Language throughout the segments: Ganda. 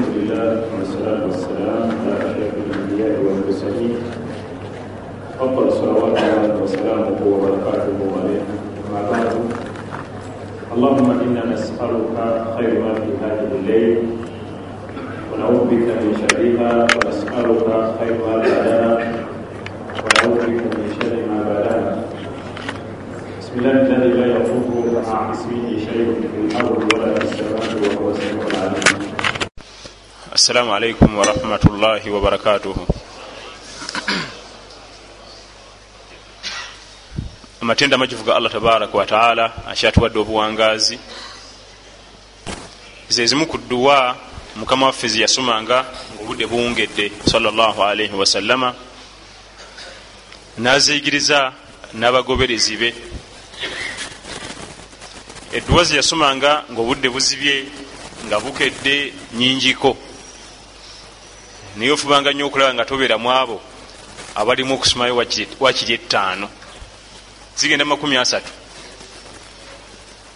الحمد لله والصلاة والسلام على أشرف الأنبياء والمرسلين أفضل صلوات الله وسلامه وبركاته عليه أما بعد اللهم إنا نسألك خير ما في هذه الليل ونعوذ بك من شرها ونسألك خير ما بعدها ونعوذ بك من شر ما بعدها بسم الله الذي لا يضر مع اسمه شيء في الأرض ولا في السماء وهو السميع العليم assalamu alaikum warahmatullahi wabarakatuhu amatenda amajivu ga allah tabaraka wataala akyatuwadde obuwangazi. Ze zimu ku dduwa mukama waffe zeyasomanga ngaobudde buwungedde salllahalaihi wasallama naziyigiriza n'abagoberezi be. Edduwa zeyasomanga ngaobudde buzibye nga bukedde nyingiko naye ofubanga nnyo okulaba nga tobeera mu abo abalimu okusomayo wakiri ettaano. Zigenda makumi asatu.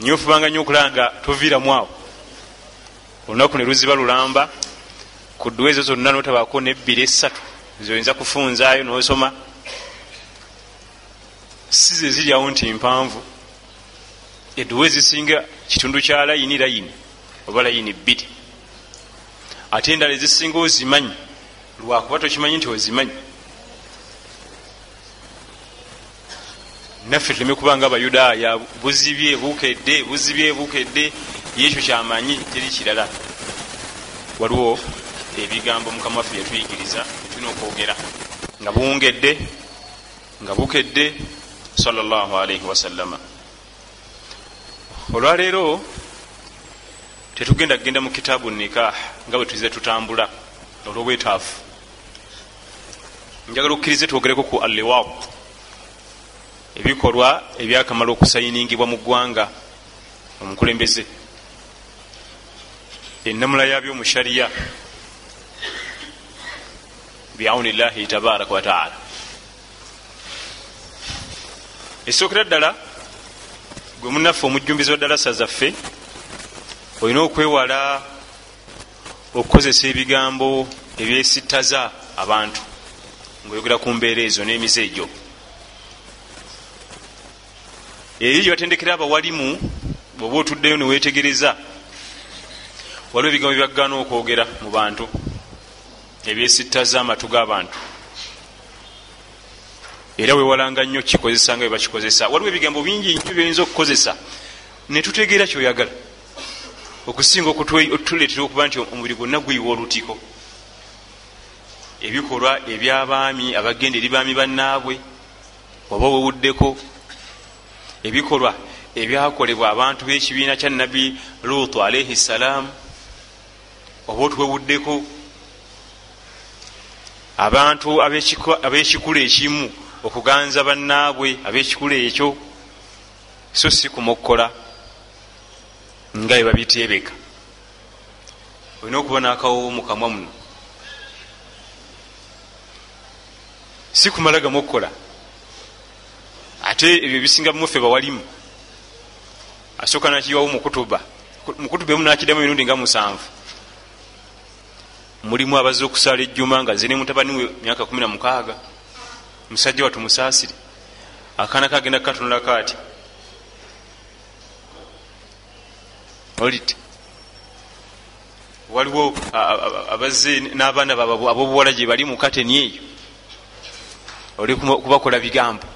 Naye ofubanga nnyo okulaba nga toviiramu awo olunaku ne luziba lulamba ku dduwa ezo zonna notabaako nebbiri esatu zoyinza kufunzaayo nosoma. Si ze ziryawo nti mpanvu. Edduwa ezisinga kitundu kya layini layini oba layini bbiri. Ate endala ezisinga ozimanyi lwakuba tokimanyi nti ozimanyi. Naffe tuleme kubanga abayudaaya buzibye bukedde buzibye bukedde yekyo kyamanyi teri kirala. Waliwo ebigambo mukama waffe yatuyigiriza tulina okwogera. Nga buwungedde nga bukedde salllahalaihi wasallama olwaleero tetugenda kgenda mu kitaabu nikah nga bwe tuize tutambula olwobwetaafu njagala okukkirize twogereko ku alliwab. Ebikolwa ebyakamala okusayiningibwa mu ggwanga omukulembeze. Enamula yabyo mu shariya biauni llahi tabaraka wataala esookera ddala gwe munaffe omujjumbizi wa ddalasa zaffe olina okwewala okukozesa ebigambo ebyesittaza abantu ngaoyogera ku mbeera ezo n'emize egyo. Eri gyebatendekera abawalimu bweoba otuddeyo newetegereza waliwo ebigambo byagaana okwogera mu bantu ebyesittaza amatu g'abantu. Era wewalanga nnyo kikozesa nga bwebakikozesa waliwo ebigambo bingi nnyo byoyinza okukozesa. Netutegeera kyoyagala. Okusinga okutuleetera okuba nti omubiri gwonna guyiwa olutiko ebikolwa ebyabaami abagenda eri baami bannaabwe oba wewuddeko ebikolwa ebyakolebwa abantu b'ekibiina kya nabbi lutu alaihi ssalaamu oba otuwewuddeko abantu ab'ekikula ekimu okuganza bannaabwe ab'ekikula ekyo so si kumukkola nga bwe babiteebeka. Olina okuba n'akawowo mu kamwa muno si kumala gamu okukola. Ate ebyo bisinga bimuffe bawalimu. Asooka nakiwawo mukutuba mukutuba emu nakiddamu emirundi nga musanvu. Mulimu abazze okusaala ejjuma nga zine mutabani we myaka 16 musajja watu musaasire. Akaana kagenda kukatunulako ati olit waliwo abazze n'abaana ab'obuwala gye bali mu kateni eyo oli kubakola bigambo.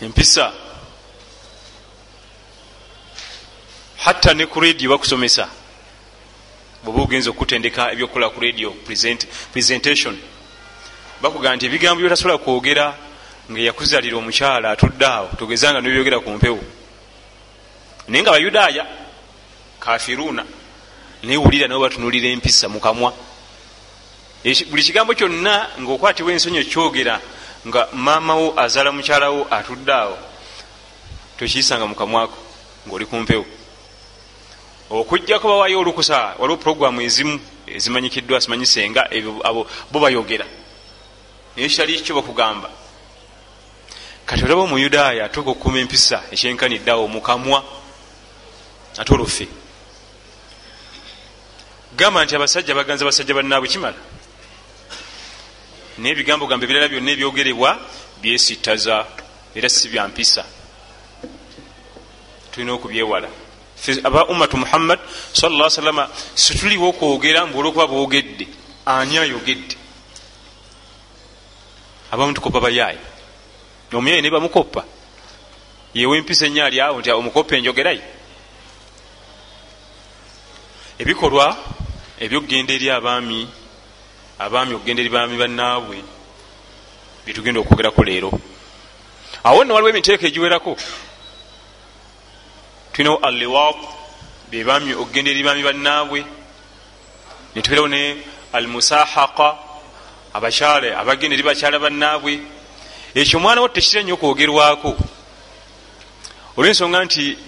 Empisa. Hatta ne ku radio bakusomesa. Bweba ogenza okutendeka ebyokukola ku radio presentation bakugaa nti ebigambo byotasobola kwogera nga yakuzalira omukyala atudde awo togezanga nebyogera ku mpewo. Naye nga bayudaaya kafiruuna naye wulira nabo batunulira empisa mukamwa buli kigambo kyonna ngaokwatibwa ensonyi ekyogera nga maamawo azaala mukyalawo atudde awo tokiyisanga mukamwako ngaoli kumpewo okujjako bawayo olukusa waliwo puroguramu ezimu ezimanyikiddwa simanyisenga abo bo bayogera. Naye kyali kyo bakugamba. Kati olaba omuyudaaya atuuka okukuma empisa ekyenkaniddeawo mukamwa ate olwofe gamba nti abasajja baganza basajja bannaabwe kimala naye ebigambo gambo ebirala byonna ebyogerebwa byesittaza era si byampisa tulina okubyewala. Aba ummatu muhammad salla salama situliwo okwogera mbu olwokuba boogedde ani ayogedde? Abamu tukopa bayaaya omuyaayi ne bamukoppa. Yewe empisa enya ali awo nti omukoppa enjogerayo ebikolwa ebyokugenda eri abaami abaami okugenda eri baami bannaabwe byetugenda okwogerako leero. Awo nno waliwo emiteeko egiwerako. Tulinawo alliwat bebami okugenda eri baami bannaabwe. Netubeerawo ne almusahaka abakyale abagenda eri bakyala bannaabwe. Ekyo omwana wo tekitera nnyo okwogerwako. Olwensonga nti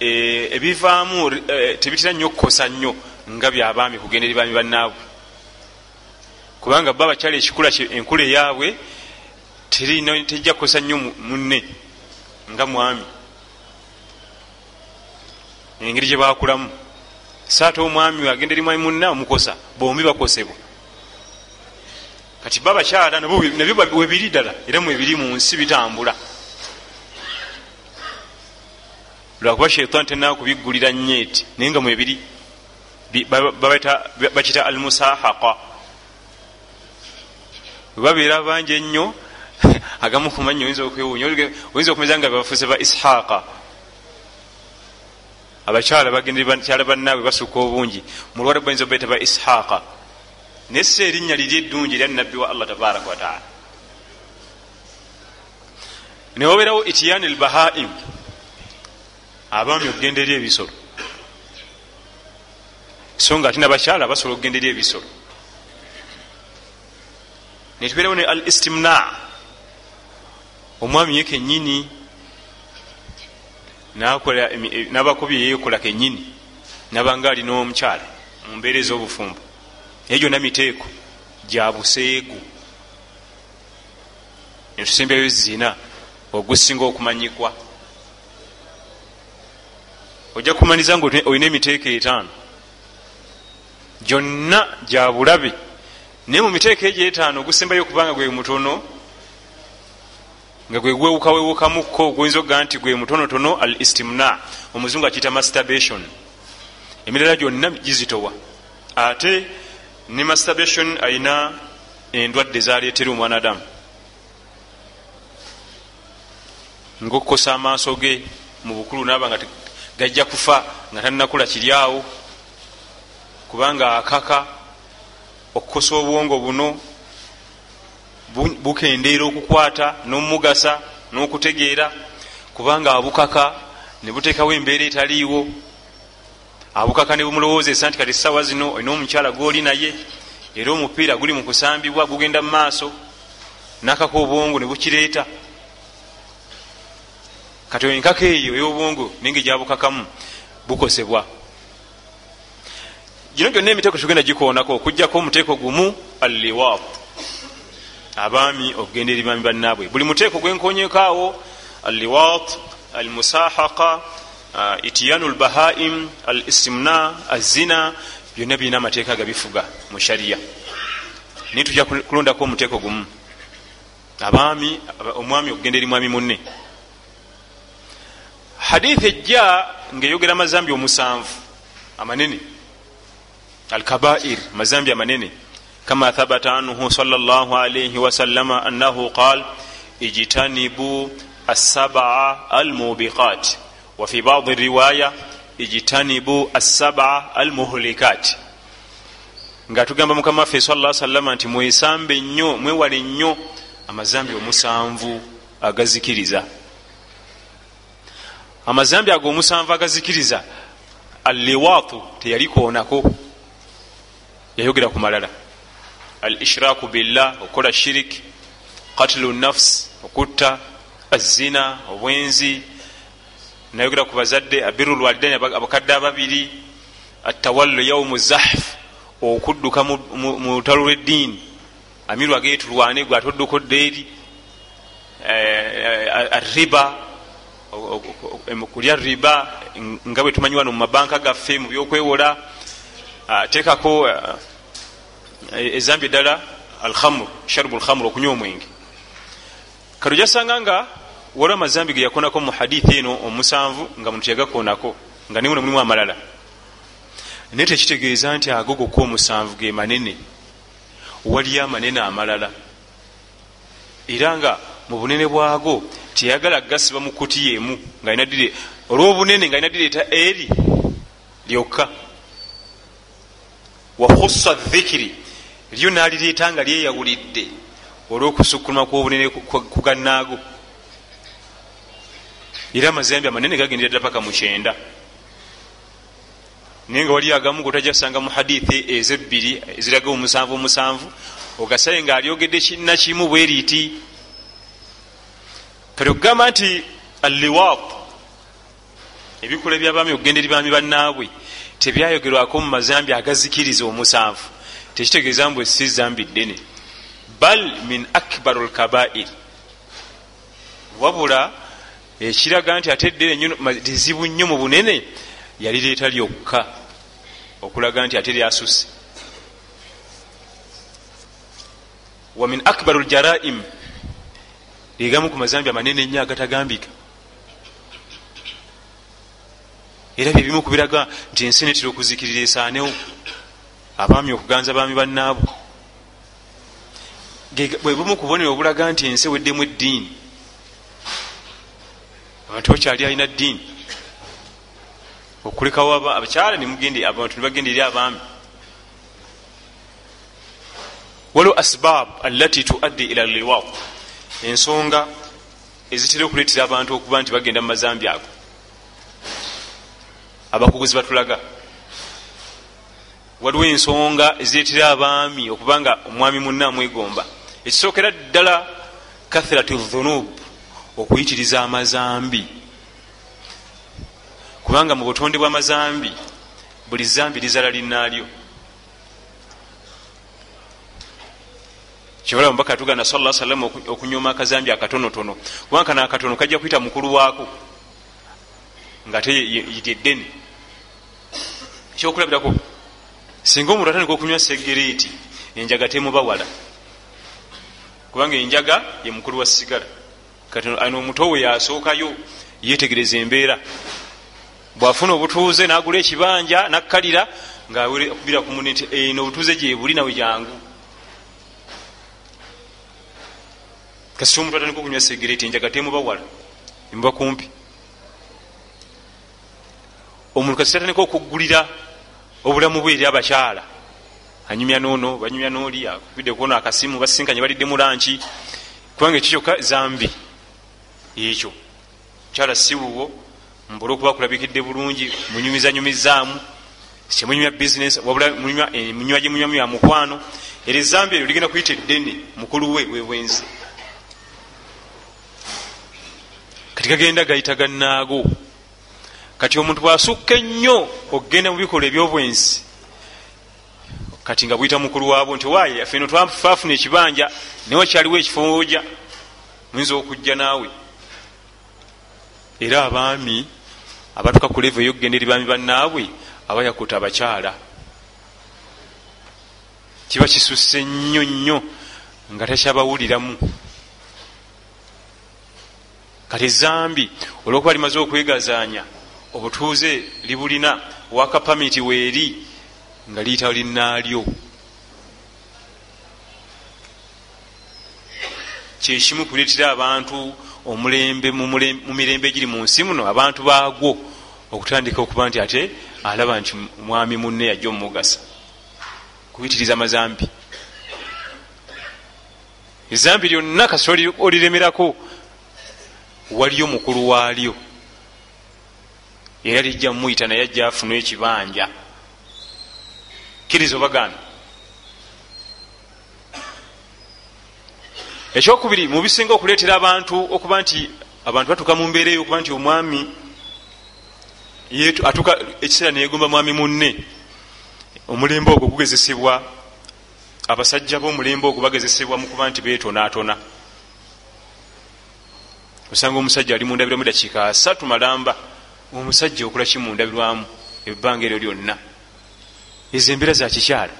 eh, ebivaamu eh, tebitera nnyo okukosa nnyo nga byabaami kugenda eri baami bannaabwe kubanga ba abakyala ekikula enkula eyaabwe tejja kukosa nnyo munne nga mwami engeri gye bakulamu saate omwami agenda eri mwami munne amukosa bombi bakosebwa kati ba abakyala nabyo webiri ddala era mwebiri mu nsi bitambula lwakuba shaitan tenaa kubiggulira nyeeti naye nga mwebiri bakita almusahaka webabeera bangi ennyo. Agamu kumanya oyinza okwewunya oyinza okumeza nga bafuse ba ishaqa. Abakyala bagendekyala bannaabwe basukka obungi. Mulwala bayinza obaita ba ishaqa. Naye si erinnya liri eddungi erya nabbi wa allah tabaraka wataala newabeerawo itiyani lbahaim abaami okugenda eri ebisolo. So nga ate nabakyala basobola okugenda eri ebisolo netubeerawo ne al istimna omwami ye kenyini nabakobye yekola kenyini nabanga alina omukyala mumbeera ez'obufumbo. Naye gyonna miteeko gyabuseegu netusembyayo zina ogusinga okumanyikwa. Ojja kumaniza nga olina emiteeko etaano. Gyonna gyabulabe naye mu miteeko egyo etaano ogusembayo okubanga gwe mutono nga gwe gwewukawewukamukko oguyinza okugaa nti gwe mutonotono al istimna omuzungu akiyita masturbation. Emirala gyonna gizitowa. Ate ne masturbation ayina endwadde zaleetera omwana adamu. Ngaokukosa amaaso ge mu bukulu naaba nga gajja kufa nga talinakula kiryawo kubanga akaka okukosa obwongo buno bukendeera okukwata nomugasa n'okutegeera kubanga abukaka ne buteekawo embeera etaliiwo. Abukaka ne bumulowoozesa nti kati sawa zino olina omukyala gwoli naye era omupiira guli mu kusambibwa gugenda mu maaso nakaka obwongo ne bukireeta. Kati enkaka eyo ey'obwongo nenge gyabukakamu bukosebwa gino gyonna emiteeko tugenda gikoonako okugjako omuteeko gumu alliwat. Abaami okugenda eri baami bannaabwe buli muteeko gwenkonyekaawo alliwat almusahaka uh, itiyanu lbahaim al istimna azina byonna birina amateeka gabifuga mu shariya naye tujja kulondako omuteeko gumu. Abaami omwami okugenda eri mwami munne. Haditha ejja ngaeyogera amazambi omusanvu amanene alkabair mazambi amanene kama thabata anhu salllah alaihi wasallama annahu qal ijtanibu assabaa almubiqat. Wafi badi riwaya ijtanibu assabaa almuhlikat. Nga tugamba mukama waffe sala salama nti mwesambe nnyo mwewale nnyo amazambi omusanvu agazikiriza. Amazambi ago omusanvu agazikiriza alliwaatu teyalikoonako yayogera ku malala. Al ishraku billah okukola shirik katlu nafs okutta azina obwenzi. Nayogera ku bazadde abiru lwalidaini abakadde ababiri. Atawallu yaumu zahf okudduka mu lutalo lweddiini. Amiru ageetulwane gwe atodduko ddeeri arriba kulya riba nga bwe tumanyi wano mu mabanka gaffe mu byokwewola ateekako ezambi eddala alhamur sharubu lhamur okunywa omwenge. Kati ojasanga nga waliwo amazambi ge yakonako mu hadithi eno omusanvu nga muntu yagakonako nga nimuno mulimu amalala. Naye tekitegeeza nti ago gokka omusanvu ge manene waliyo amanene amalala. Era nga mu bunene bwago teyagala gasiba mu kuti yemu olwobunene nga alina direeta eri lyokka. Wakhusa dhikiri lyo nalireeta nga lyeyawulidde olwokusukkuluma kwobunene ku gannaago era amazambi amanene gagendera ddala paka mukyenda naye nga waliyo agamu gotajasanga mu hadithi ezebbiri eziraga omusanvu omusanvu ogasaye nga alyogedde kina kimu bweriti kati okugamba nti alliwat ebikola byabaami okugendera baami bannaabwe tebyayogerwako mu mazambi agazikiriza omusanvu tekitegeeza mbwe si zambi ddene. Bal min akbaru lkabair wabula ekiraga nti ate ddene lizibu nnyo mu bunene yalireeta lyokka okulaga nti ate lyasuse wa min akbaru ljaraim lyegamu ku mazambi amanene ennyo agatagambika. Era byebimu kubiraga nti ensi netera okuzikirira esaanewo abaami okuganza baami bannaabo bwe bumu kubonera obulaga nti ensi eweddemu eddiini abantu bakyali alina ddiini. Okulekawo abakyala abantu nebagenda eri abaami. Waliwo asbab alati tuaddi ila liwat ensonga ezitera okuleetera abantu okuba nti bagenda mu mazambi ago. Abakuguzi batulaga waliwo ensonga ezireetera abaami okuba nga omwami munna amwegomba. Ekisookera ddala kathratu dhunub okuyitiriza amazambi. Kubanga mu butonde bw'amazambi buli zambi lizala linnaalyo. Kyobola mubaka tugana sa salama okunyoma akazambi akatonotono. Kubanga kana akatono kajja kuyita mukulu waako nga ate yeddene ekyokulabirako singa omuntu atandika okunywa segereeti enjaga temubawala. Kubanga enjaga ye mukulu wa sigala. Kati ano omuto we yasookayo yetegereza embeera. Bwafuna obutuuze nagula ekibanja nakkalira ngaakubira kumuni nti eno obutuuze gyebuli nawe jangu kasita omuntu atandika okunywa segereeti enjaga temubawala. Emuba kumpi. Omuntu kasita atandika okugulira obulamu bwe eri abakyala. Anyumya noono banyumya nooli akubidde kuona akasimu basinkanye balidde mu lanki kubanga ekyo kyokka zambi. Ekyo mukyala siwuwo mbula okuba kulabikidde bulungi munyumizanyumizaamu kyemunyumya bisinesi wabula munywa gye munywamu ya mukwano. Era ezambi eryo ligenda kuyita eddene mukulu we webwenzi kati gagenda gayita gannaago kati omuntu bwasukka ennyo okugenda mu bikolwa ebyobwensi kati nga buyita mukulu waabwo nti waaye affe no twafaafuna ekibanja naye wakyaliwo ekifooja muyinza okujja naawe? Era abaami abatuka ku leva eyokugenda eri baami bannaabwe abayakuta abakyala. Kiba kisusse nnyo nnyo nga takyabawuliramu. Kati zambi olwokuba limaze okwegazaanya obutuuze libulina wakapamiti weeri nga liyitawo linnaalyo kyekimu kuleetera abantu omulembe mu mirembe egiri mu nsi muno abantu baagwo okutandika okuba nti ate alaba nti mwami munne yajja omumugasa. Kuyitiriza mazambi ezambi lyonna kasi oliremerako waliyo mukulu waalyo era lijja mumuyita naye ajja afuna ekibanja. Kkiriza obagana ekyokubiri mubisinga okuleetera abantu okuba nti abantu batuuka mu mbeera eyo okuba nti omwami atuuka ekiseera neyegomba mwami munne. Omulembe ogwo gugezesebwa abasajja b'omulembe ogwo bagezesebwa mu kuba nti beetonaatona osanga omusajja ali mundabiramu dakiika asatu malamba omusajja okola ki mundabirwamu ebbanga eryo lyonna. Ezo embeera za kikyala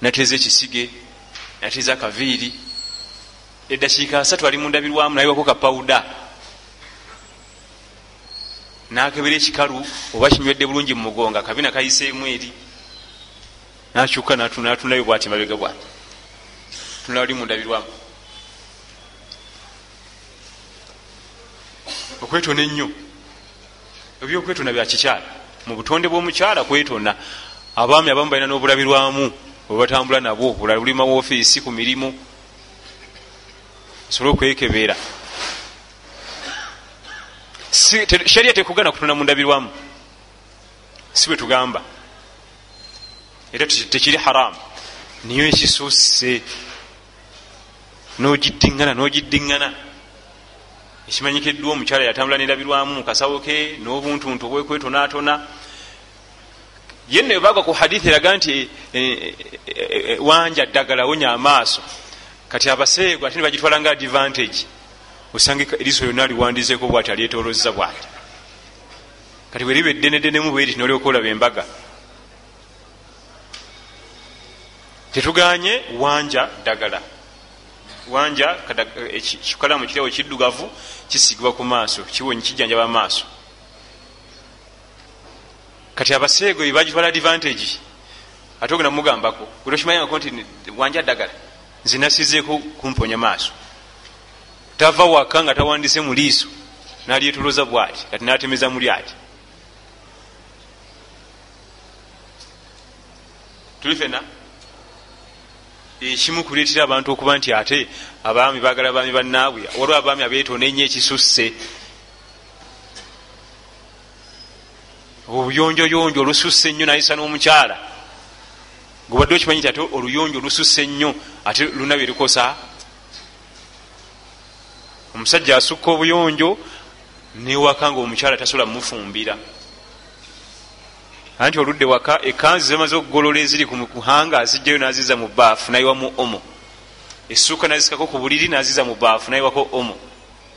nateeza ekisige nateeza akaviiri. Eddakiika asatu ali mundabirwamu nayiwako kapawuda nakebera ekikalu oba kinywedde bulungi mumugonga kabina kayiseemu eri. Nakyuka natunayo bwati mabega bwati. Tunula oli mundabirwamu okwetona ennyo. Ebyokwetona byakikyala mu butonde bw'omukyala kwetona abaami abamu balina n'obulabirwamu webatambula nabwo bulima woofiisi ku mirimu. Osobole okwekebera shariya tekugana kutona mundabirwamu si bwe tugamba. Era tekiri haramu niyo ekisusse nogidiŋŋana nogidiŋŋana ekimanyikiddwa omukyala yatambula nerabirwamu mukasawo ke n'obuntuntu obwekwetonaatona yenna ebaga ku hadithi eraga nti eh, eh, wanja ddagala wonya amaaso. Kati abaseego ate nebagitwala nga advantage. Osanga eriso lyonna liwandizeeko bwati alyetolozza bwati kati bwe liba eddenedenemu bweri nolyoka olaba embaga. Tetuganye wanja ddagala wanja kikalamu kiriawo kiddugavu kisigibwa ku maaso kijjanjaba maaso. Kati abaseego ebagitwala advantage. Ate ogenda mugambako bwetokimanyako nti wanja ddagala nzinasizeeko kumponya maaso. Tava waka nga tawandise muliiso nalyetoloza bwati kati natemeza muli ati tuli fena ekimu kuleetera abantu okuba nti ate abaami bagala abaami bannaabwe waliwo abaami abeetona ennyo ekisusse. Obuyonjoyonjo olususse ennyo nayisa n'omukyala. Gubadde okimanyi ti ate oluyonjo olususse ennyo ate luna bye lukosa omusajja asukka obuyonjo newaka nga omukyala tasobola mumufumbira anti oludde waka ekanzi zemaze okugolola eziri kuhanga azijjayo naziza mu baafu nayiwamu omo. Essuuka nazisikako ku buliri naziza mu baafu nayiwako omo.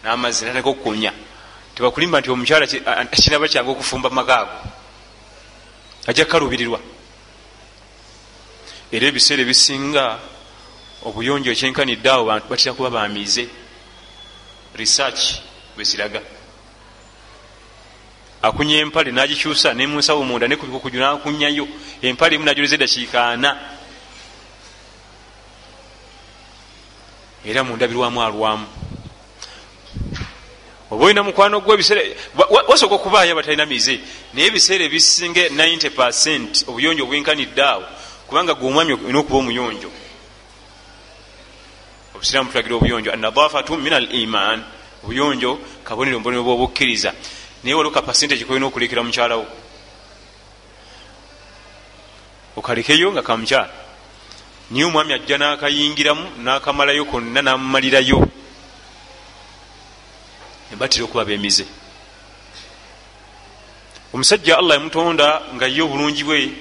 Namazzi nateka okukunya tebakulimba nti omukyala kinaba kyange okufumba magaago ajja kukalubirirwa era ebiseera ebisinga obuyonjo ekyenkanidde awo batera kuba bamiize research bweziraga akunya empale nagikyusa nemunsawo munda nekubikukuju nakunyayo. Empale emu najoleza edakiika ana era mundabirwamu alwamu. Oba olina mukwano gwe ebiseera wasooka okubaayo abatalina mize naye ebiseera ebisinga 90 percent obuyonjo obwenkanidde awo kubanga gwe omwami olina okuba omuyonjo. Obusiraamu tulagira obuyonjo anadafatu min al iman obuyonjo kabonero mbonero bwobukkiriza naye waliwo kapasentage kolina okulekera mukyalawo okalekeyo nga kamukyala. Niye omwami ajja nakayingiramu nakamalayo konna namumalirayo nebatera okuba bemize. Omusajja allah emutonda nga ye obulungi bwe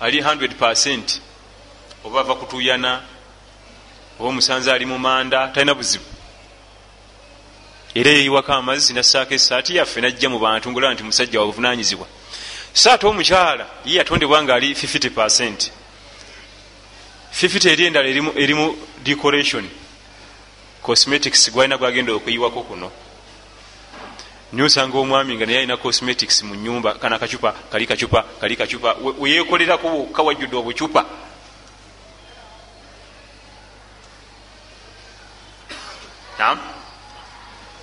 ali 100 percent oba ava kutuyana oba omusanze ali mu manda talina buzibu era yeyiwako amazzi nassaako esaati yaffe najja mu bantu ngaolaba nti musajja wabuvunanyizibwa saate omukyala ye yatondebwa nga ali 50 percent. 50 eri endala erimu decoration. Cosmetics gwalina gwagenda okuyiwako kuno. Niye osanga omwami nga naye alina cosmetics mu nyumba kana kacupa kali kacupa kali kacupa. Weyekolerako wokka wajjudde obucupa. Nam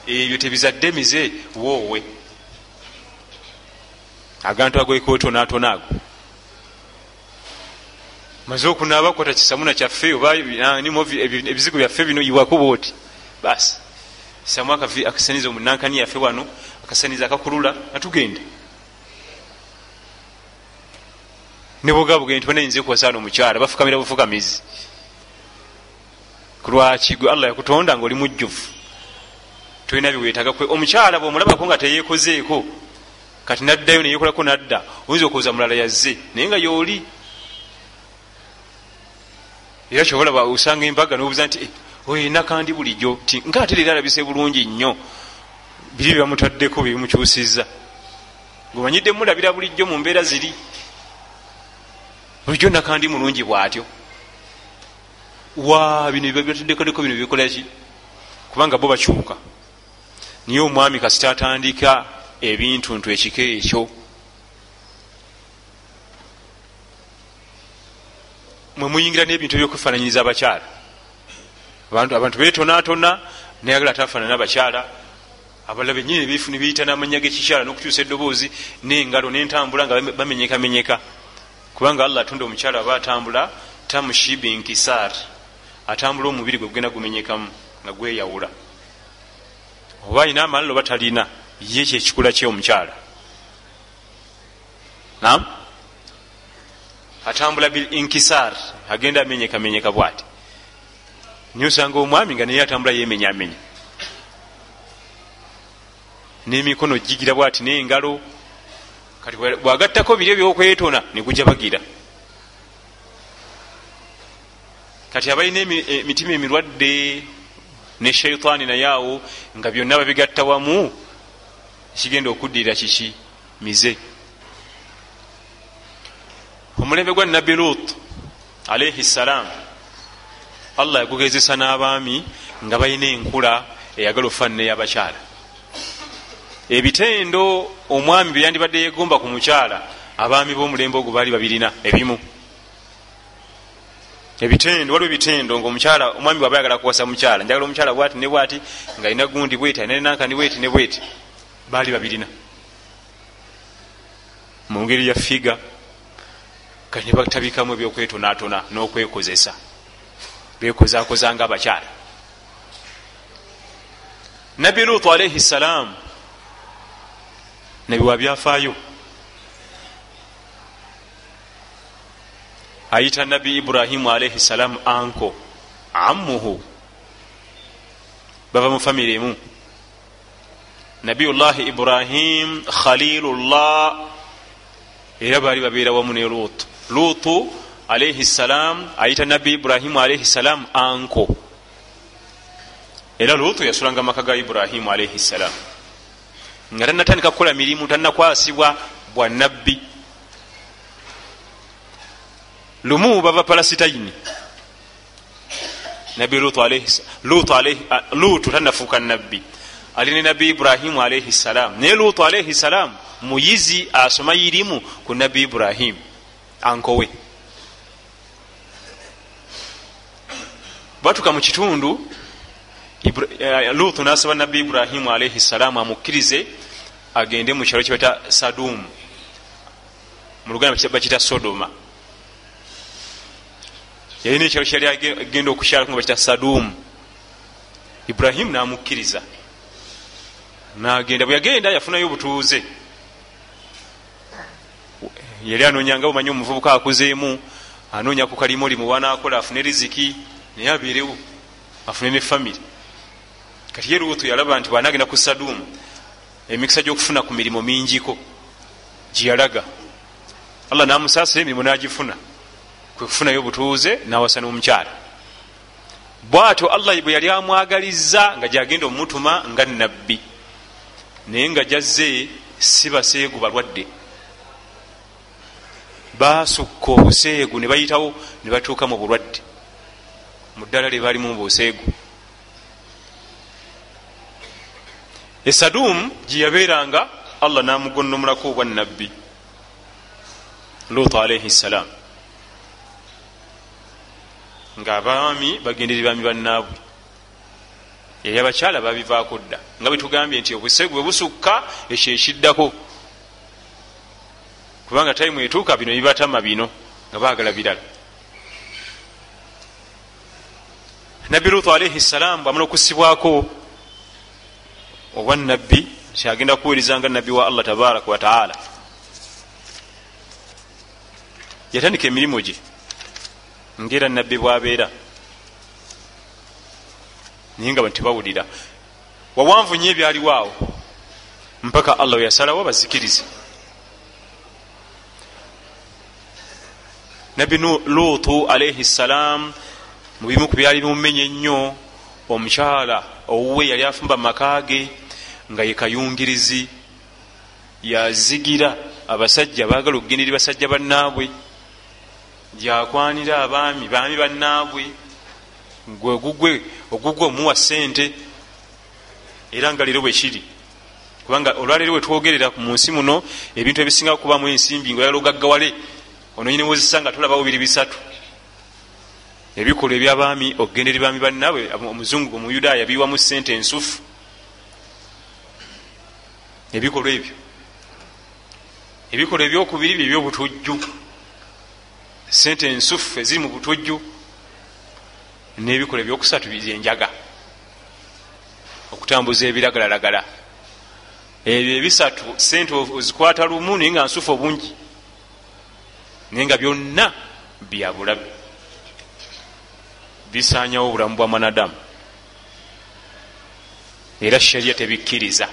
ebyo tebizadde mize woowe. Agantu agoekootonatona ago. Maze okunaaba kwata kisamuna kyaffe oba ebizigo byaffe bino yiwako booti basi samu akasaniza omunankani yaffe wano akasaniza akakulula natugenda. Nebogabuge nti banayinza kuwasaana omukyala bafukamira bufukamizi. Kulwaki gwe allah yakutonda nga oli mujjuvu tolina biwetaga kwe. Omukyala bwomulabako nga teyekozeeko kati naddayo neyekolako nadda oyinza okuwuza mulala yazze naye nga yooli era kyobalaba osanga embaga nobuuza nti eh, oyina kandi bulijjo? Ti nga ate leero alabise bulungi nnyo biri byebamutaddeko byebimukyusiza ngaomanyidde mulabira bulijjo mu mbeera ziri. Bulijjo nakandi mulungi bwatyo. Wa bino bibatuddekodeko bino bikolaki kubanga bo bakyuka niye omwami kasita atandika ebintu ntu ekiko ekyo? Mwemuyingira nebintu ebyokufananyiriza abakyala. Abantu betonatona nayagala atafaanana abakyala. Abalala benyini nebiyita namanya gekikyala nokukyusa edoboozi nengalo nentambula nga bamenyekamenyeka. Kubanga allah atunda omukyala aba atambula tamushibi nkisar atambula omubiri gwe gugenda gumenyekamu nga gweyawula oba ayina amalala oba talina ye kyekikula kyomukyala nam atambula bil inkisar agenda amenyekamenyeka bwati. Niye osanga omwami nga naye atambula yemenyamenya nemikono gigira bwati nengalo. Kati bwagattako biri ebyokwetona negujabagira kati abalina emitima emirwadde ne shaitaani naye awo nga byonna babigatta wamu kigenda okuddirira kiki? Mize. Omulembe gwa nabbi lut alaihi ssalam allah yagugezesa n'abaami nga balina enkula eyagala ofaanana eyabakyala ebitendo omwami byeyandibadde yegomba ku mukyala abaami b'omulembe ogwo baali babirina ebimu ebitendo waliwo ebitendo ngaomukyala omwami bwaba yagala kuwasa mukyala njagala omukyala bwati ne bwati nga alina gundi bweti alina nankani bweti ne bweti. Baali babirina. Mu ngeri ya figa kati ne batabikamu ebyokwetonatona n'okwekozesa. Bekozakoza nga abakyala nabbi lutu alaihi ssalaamu nabiwa byafaayo ayita nabbi ibrahimu alaihi ssalaamu anko amuhu bava mu. Famire emu nabiyullahi ibrahim khalilullah era baali babeera wamu ne lutu lutu alaihi ssalam ayita nabbi ibrahimu alaihi ssalam anko. Era lutu yasulanga maka ga ibrahimu alaihi ssalam nga tanatandika kukola mirimu tanakwasibwa bwa nabbi lumu bava palasitaini nabbi lutu tanafuuka nabbi ali ne nabbi ibrahimu alaihi ssalam naye lutu alaihi ssalam muyizi asoma irimu ku nabbi ibrahimu ankowe. Batuka mu kitundu eh, lutu nasaba nabbi ibrahimu alaihi ssalaamu amukkirize agende mu kyalo kyebata sadumu mu luganda bakita sodoma yalina ekyalo kyali agenda okukyalako nga bakita sadumu ibrahimu namukkiriza. Nagenda bwe yagenda yafunayo obutuuze. Yali anoonyanga bumanyi omuvubuka akuzeemu anoonya ku kalimoli muwanakola afune riziki naye abeerewo afune ne famiry kati ye luutu yalaba nti bwanagenda ku sadumu emikisa gyokufuna ku mirimu mingiko gyeyalaga allah namusaasira emirimu nagifuna kwekufunayo obutuuze nawasa n'omukyala. Bwatyo allah bwe yali amwagaliza nga gyagenda omumutuma nga nabbi naye nga jazze si baseegu balwadde. Basukka obuseegu ne bayitawo ne batuuka mu bulwadde. Mu ddala lye balimu mubuseegu esadumu gyeyabeeranga allah namugonnomulako obwa nabbi lutu alaihi ssalam ngaabaami bagenderi bami bannaabwe. Yali abakyala babivaako dda nga bwetugambye nti obuseegu bwe busukka ekyo ekiddako. Kubanga tayimu etuuka bino bibatama bino nga bagala birala. Nabbi lutu alaihi ssalaamu bwamala okusibwako obwanabbi kyagenda kuwerizanga nabbi wa allah tabaraka wataala yatandika emirimu gye ngaera nabbi bwabeera. Naye nga tebawulira wawanvu nyo ebyaliwo awo mpaka allah weyasalawo bazikirize nabbi lutu alaihi ssalam mubimu ku byali bimumenye ennyo omukyala owuwe yali afumba makage nga ye kayungirizi yazigira abasajja baagala okugenderi basajja bannaabwe gyakwanira abaami baami bannaabwe. Gwe ogugwe omuwa sente era nga leero bwekiri kubanga olwaleero wetwogerera mu nsi muno ebintu ebisinga kubamu ensimbi nga oyala ogaggawale ono nyini wozisa nga tolaba bubiri bisatu. Ebikolwa ebyabaami okugenda eri baami bannaabwe omuzungu omuyudaaya biwamu sente ensufu. Ebikolwa ebyo. Ebikolwa ebyokubiri bye ebyobutujju sente ensufu eziri mu butujju n'ebikolwa ebyokusatu byenjaga okutambuza ebiragalalagala. Ebyo ebisatu sente ozikwata lumu naye nga nsufu obungi. Naye nga byonna byabulabe bisanyawo obulamu bwa mwanadamu. Era shariya tebikkiriza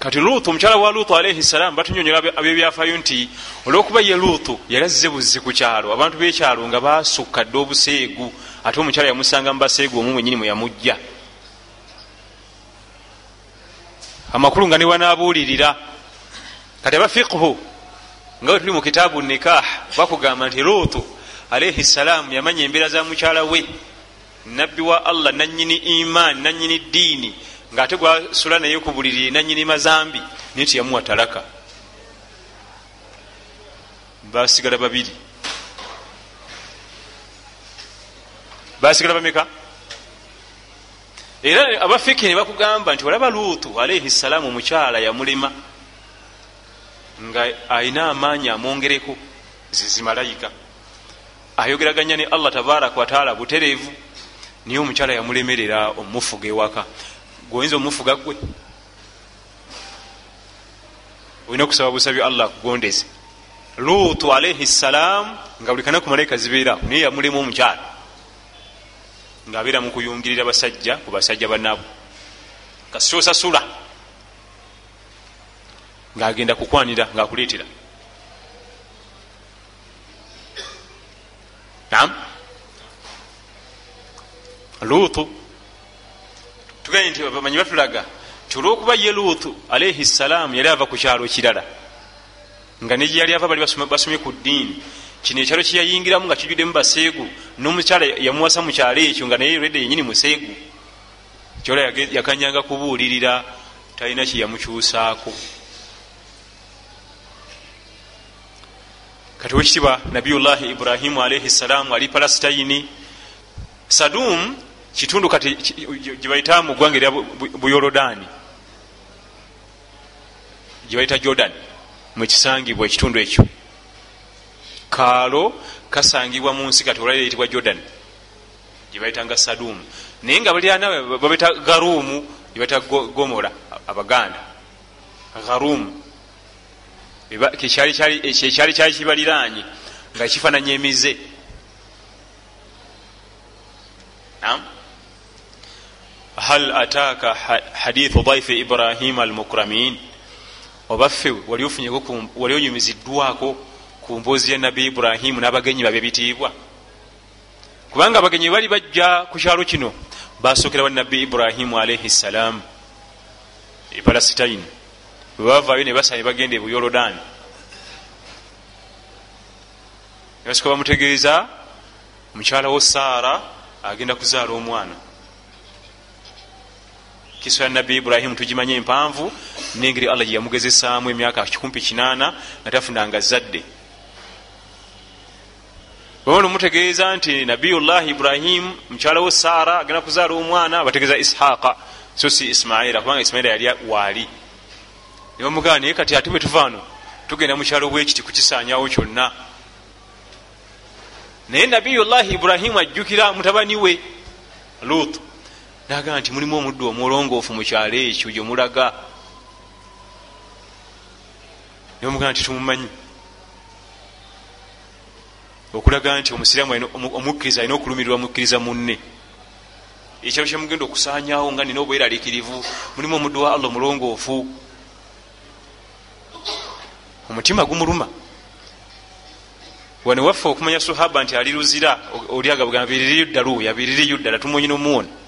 kati luutu omukyala wa luutu alaihi salamu batunyonyola abyebyafayo nti olwokuba ye luutu yali azze buzzi ku kyalo abantu b'ekyalo nga basukka dde obuseegu ate omukyala yamusanga mu baseegu omu mwenyini mwe yamujja amakulu nga niwanabuulirira kati abafiqhu nga we tuli mu kitaabu nikah bakugamba nti luutu alaihi salaamu yamanya embeera za mukyala we. Nabbi wa allah nanyini imaani nanyini ddiini ngaate gwasula naye ku buliri nanyini mazambi naye tiyamuwa talaka basigala babiri. Basigala bameka? Era abafiki ne bakugamba nti olaba luutu alaihi salaamu omukyala yamulema nga ayina amaanyi amwongereko zizimalayika ayogeraganya ne allah tabaraka wataala butereevu niye omukyala yamulemerera omufuga ewaka gwoyinza omufuga gwe. Olina okusaba busabi allah akugondeze luutu alaihi salaamu nga buli kanaku malayika zibeeraku naye yamulema omukyala. Ngaabeera mukuyungirira basajja ku basajja bannabo kasikyosasula ngaagenda kukwanira ngaakuleetera nam luutu tuganye nti bamanyi batulaga ti olwokuba ye luutu alaihi salaamu yali ava ku kyalo kirala nga ne gyeyali ava bali basomye ku ddiini kino ekyalo kyeyayingiramu nga kijjuddemu baseegu n'omukyala yamuwasa mu kyalo ekyo nga naye redde yenyini museegu kyola yakanyanga kubuulirira talina kyeyamukyusaako kati wekitiba nabiyullahi ibrahimu alaihi salaamu ali palasitayini sadum kitundu kati gyebayita mu ggwanga erya buyorodaani gyebayita jordan mwekisangibwa ekitundu ekyo. Kaalo kasangibwa mu nsi kati olwaliro eyitibwa jordan. Gyebayitanga sadumu naye nga balyana babaita garuumu gyebaita gomora abaganda. Garuumu. Kyekyali kyali kibaliranye nga kifananya emize hal ataaka hadithu daifi ibrahima almukramin wali ofunyeko wali oyumiziddwako ku mboozi ya nabi iburahimu n'abagenyi babe bitiibwa kubanga abagenyi bali bajja ku kyalo kino basookera wa nabi iburahimu alaihi ssalaamu e palasitayini bwebavaayo ne basaba ne bagenda e buyorodaani nebasika bamutegeeza mukyala wo saara agenda kuzaala omwana kiso ya nabbi iburahimu tugimanye empanvu nengeri allah gyeyamugezesaamu emyaka kikumpi kinaana nga tafunanga zadde. Bamana omutegeeza nti nabiyullahi ibrahimu mukyala wo saara agenda kuzaala omwana bategeeza ishaqa so si ismaila kubanga ismaila yali waali. Nebamugamba naye kati ate bwetuvaano tugenda mukyalo bwekiti kukisanyawo kyonna. Naye nabiyullahi iburahimu ajjukira mutabani we lutu nagaa nti mulimu omuddu omulongoofu mukyalo ekyo gyemulaga nebamugamba nti tumumanyi. Okulaga nti omusiraamu omukkiriza alina okulumirirwa mukkiriza munne. Ekyalo kyemugenda okusanyawo nga nina obweraliikirivu mulimu omuddu wa allah omulongoofu. Omutima gumuluma. Wane waffe okumanya suhaba nti ali luzira olyagabugamba biririyo ddalu yabiririyo ddala tumunyi nomuwona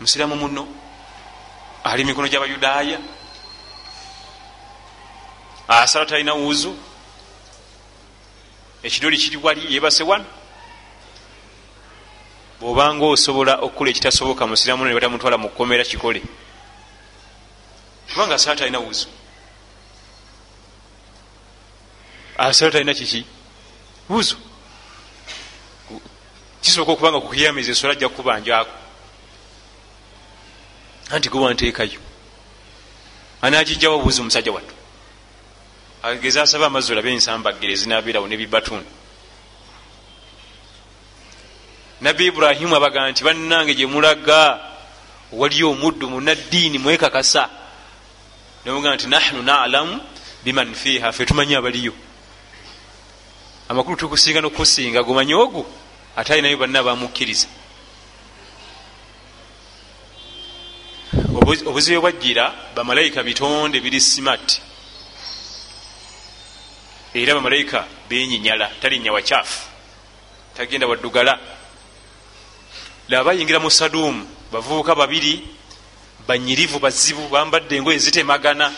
musiramu muno ali mikono gy'abayudaaya asala talina wuuzu ekidoli kiri wali yebase wano. Bwobanga osobola okukola ekitasoboka musiramu ne batamutwala mu kkomera kikole. Kubanga asala talina wuzu. Asala talina kiki? Wuzu. Kisooka okubanga kukiyamiza esola ajja kukubanjaako anti gwe wanteekayo anagijjawo buuzi omusajja wattu? Ageza asaba amazzi olabe ensambagere zinabeerawo nebibatuni nabbi iburahimu abaga nti bannange gyemulaga waliyo omuddu munaddiini mwekakasa. Nomuga nti nahnu nalamu biman fiha fe tumanyi abaliyo. Amakulu tukusinga nokusinga gumanyi ogu ate alinayo banna bamukkiriza obuzibe bwajjira bamalayika bitonde biri smart era bamalayika benyinyala talinnya wakyafu tagenda waddugala laba bayingira mu saduumu bavubuka babiri banyirivu bazibu bambadde engoye zitemagana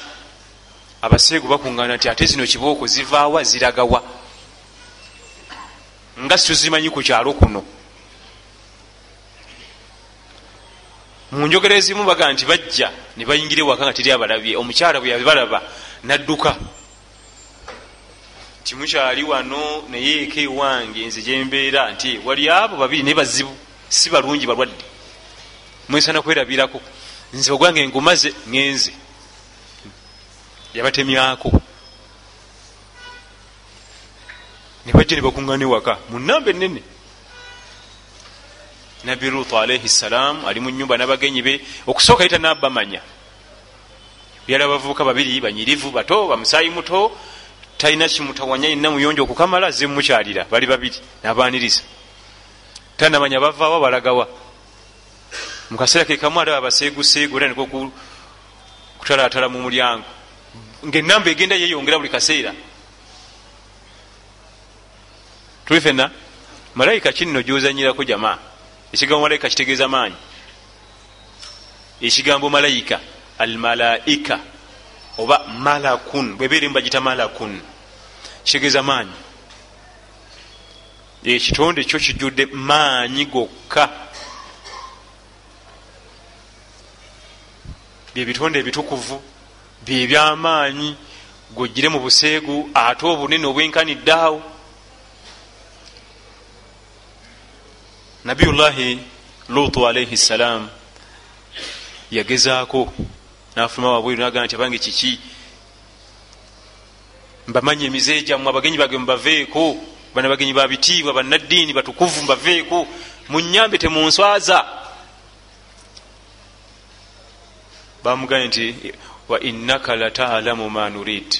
abaseegu bakuŋŋana nti ate zino kibooko zivaawa ziragawa. Nga situzimanyi ku kyalo kuno mu njogera ezimu baga nti bajja ne bayingira ewaka nga teri abalabye. Omukyala bwe yabalaba nadduka. Timukyali wano naye eka ewange nze gyembeera nti wali abo babiri naye bazibu si balungi balwadde. Mwesana kwerabirako nze ogwange ngumaze ngenze yabatemyako. Ne bajja ne bakuŋŋana ewaka mu namba enene nabbi lut alaihi ssalam ali mu nyumba n'abagenyi be okusooka yita nabamanya byala abavubuka babiri banyirivu bato bamusaayi muto talina kimutawanya yina muyonjo okukamala ze mumukyalira bali babiri nabaniriza tanamanya bavaawa balagawa. Mukaseera kekamu alaba abaseeguseegu era niko kutalatala mu mulyango. Ngaenamba egenda yeyongera buli kaseera. Tuli fena malayika kinno gyozanyirako jamaa ekigambo malayika kitegeeza maanyi. Ekigambo malayika almalaika oba malakun bwebeeremu bagita malakun kitegeeza maanyi. Ekitonde kyo kijjudde maanyi gokka. Byebitonde ebitukuvu byebyamaanyi gojire mu buseegu ate obunene obwenkaniddeawo nabiyullahi lutu alaihi ssalam yagezaako nafuluma wabweru naga nti abange kiki? Mbamanyi emize gyammwe abagenyi bage mubaveeko bana bagenyi babitiibwa bannaddiini batukuvu mubaveeko munyambe temunswaza. Bamugane nti wa innaka latalamu ma nurid.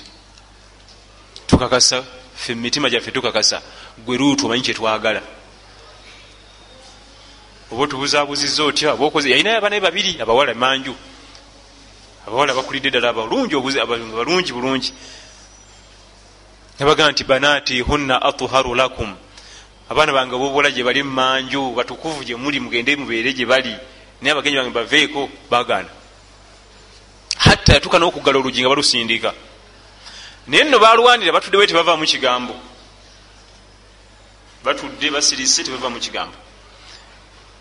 Tukakasa fe mumitima gyaffe tukakasa gwe luutu omanyi kyetwagala oba otubuzabuzizza otya? Obaokoze yalinayo abanaye babiri abawala manju. Abawala bakulidde ddala abalungi balungi bulungi. Nabagaa nti banaati hunna atuharu lakum. Abaana bange bobola gye bali mumanju batukuvu gye muli mugende mubeere gye bali. Naye abagenyi bange baveeko bagaana hatta yatuuka n'okugala olugi nga balusindika. Naye nno balwanira batudde we tebava mu kigambo. Batudde basirise tebava mu kigambo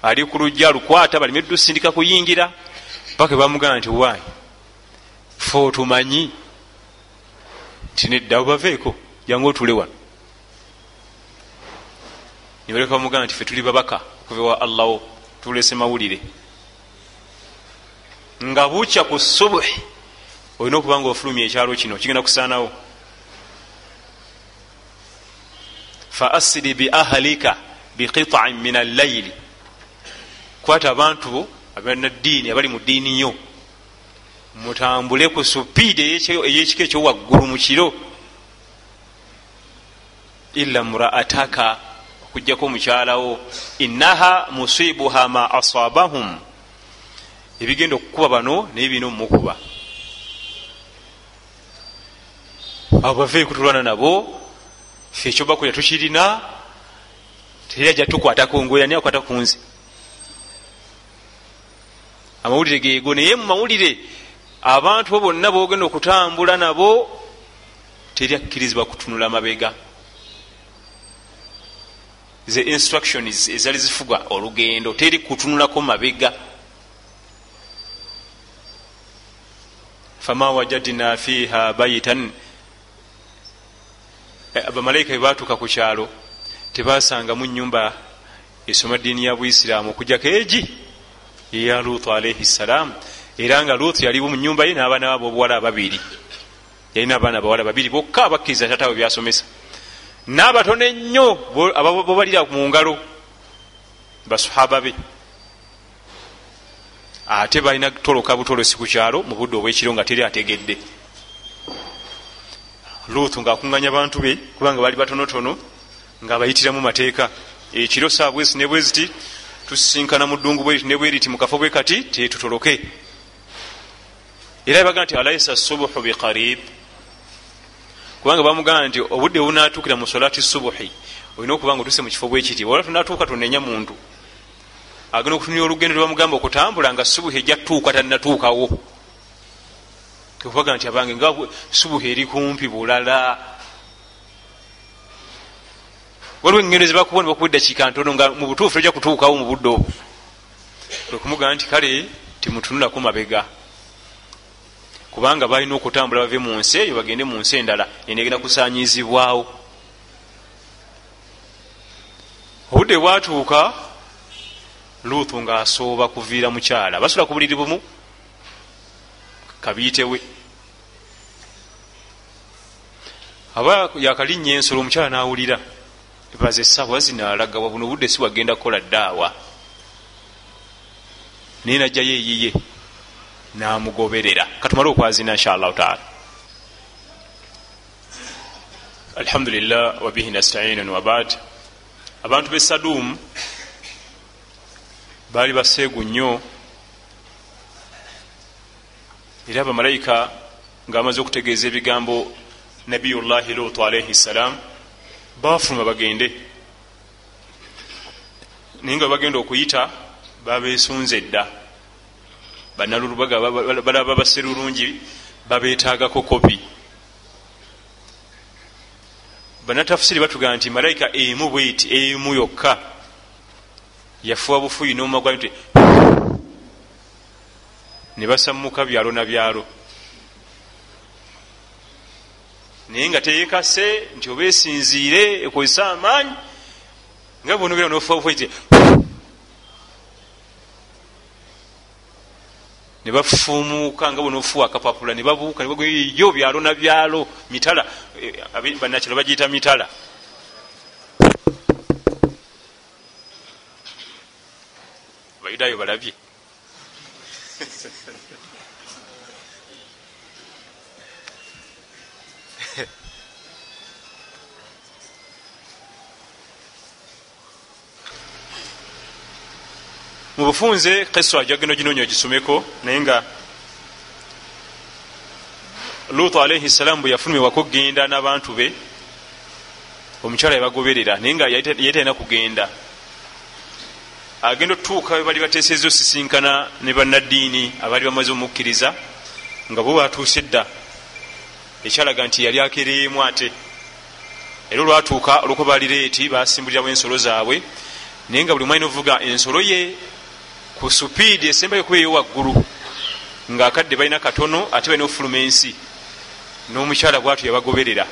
ali ku lujja lukwata balime tusindika kuyingira. Paka bamugana nti wayi fe otumanyi nti nedda baveeko jangu otule wano. Nibaleka bamugana nti fe tuli babaka okuva wa allahu tulese mawulire. Nga bukya ku subuhi olina okuba nga ofulumya ekyalo kino kigenda kusaanawo. Fa asiri bi ahalika biqitain min allaili kwata abantu bo abanaddiini abali mu ddiini yo. Mutambule ku supiidi eyekiko ekyowaggulu mu kiro. Illa muraataka okugjako omukyalawo innaha musibuha ma asabahum. Ebigenda okukuba bano naye bina omumukuba abo baveeku tulwana nabo fe ekyobakulya tukirina teri ajja tukwatako ngoyani akwata ku nze amawulire geego naye mu mawulire abantu bo bonna bogenda okutambula nabo teri akkirizibwa kutunula mabega. Ze instructions ezali zifuga olugendo teri kutunulako mabega. Fama wajadna fiha baitan abamalayika bebatuuka ku kyalo tebasangamu nyumba esoma diini ya buisiraamu okujjako egi eya lutu alaihi ssalaamu era nga lutu yaliwo mu nyumba ye n'abaana babo obuwala babiri. Yalina abaana bawala babiri bokka abakkiriza tatawe byasomesa. N'abatono ennyo bobalira mu ngalo basahaba be. Ate balina toloka butolosi ku kyalo mu budde obwekiro nga teri ategedde. Lutu ngaakuŋŋanya bantu be kubanga bali batonotono ngaabayitiramu mateeka. Ekiro saa bwesi ne bweziti tusisinkana mu ddungu bweriti ne bweriti mu kafo bwe kati tetutoloke. Era bagaa nti alaisa subuhu biqarib kubanga bamugamba nti obudde bunatuukira mu solati subuhi olina okuba nga otuse mu kifo bwekiti wala tunatuuka tunenya muntu. Agenda okutunira olugendo lwebamugamba okutambula nga subuhi ejja tuuka tanatuukawo kubaga nti abange nga subuhi eri kumpi bulala waliwo engendo zebakuba nibakuba eddakiika ntono nga mu butuufu tojja kutuukawo mu budde obwo. Kwekumugamba nti kale timutunulaku mabega. Kubanga balina okutambula bave mu nsi eyo bagende mu nsi endala enegenda kusanyizibwawo obudde bwatuuka luutu ngaasooba kuviira mukyala. Basula ku buliri bumu kabiitewe aba yakalinnya ensolo omukyala nawulira baza esawa zinalagawa buno budde si wagenda kukola ddaawa. Naye najjayo eyiye namugoberera. Katumale okwazina inshallahu taala. Alhamdulillah wabihi nastainun wabad abantu be sadumu baali baseegu nnyo era abamalayika nga bamaze okutegeeza ebigambo nabiyullahi lutu alaihi ssalam bafuluma bagende. Naye nga bagenda okuyita babesunze dda. Banalulubaga balaba baserulungi babetaagako kopi. Banatafusiri batugamba nti malayika emu bweti emu yokka. Yafuwa bufuyi nomagwa nti ne basammuka byalo na byalo naye nga teyekase nti oba esinziire ekozesa amaanyi nga bonobera nofuwa bufuyi ti ne bafuumuuka nga bonofuwa akapapula ne babuuka yo byalo na byalo mitala. Banakiro bagiyita mitala. Abayudayo balabye mu bufunze kisa jagendo gino nyo ogisomeko naye nga lutu alaihi salamu bwe yafulumirwako kugenda n'abantu be omukyala yabagoberera naye nga yali talina kugenda. Agenda otutuuka bali bateeseza osisinkana ne bannaddiini abaali bamaze omukkiriza nga bo batuuse dda. Ekyalaga nti yali akereemu ate. Era olwatuuka olwokuba baali reeti basimbulirawo ensolo zaabwe naye nga buli mwalina ovuga ensolo ye ku supiidi esembayo kuba eyo waggulu ngaakadde balina katono ate balina okufuluma ensi. N'omukyala bwatu yabagoberera.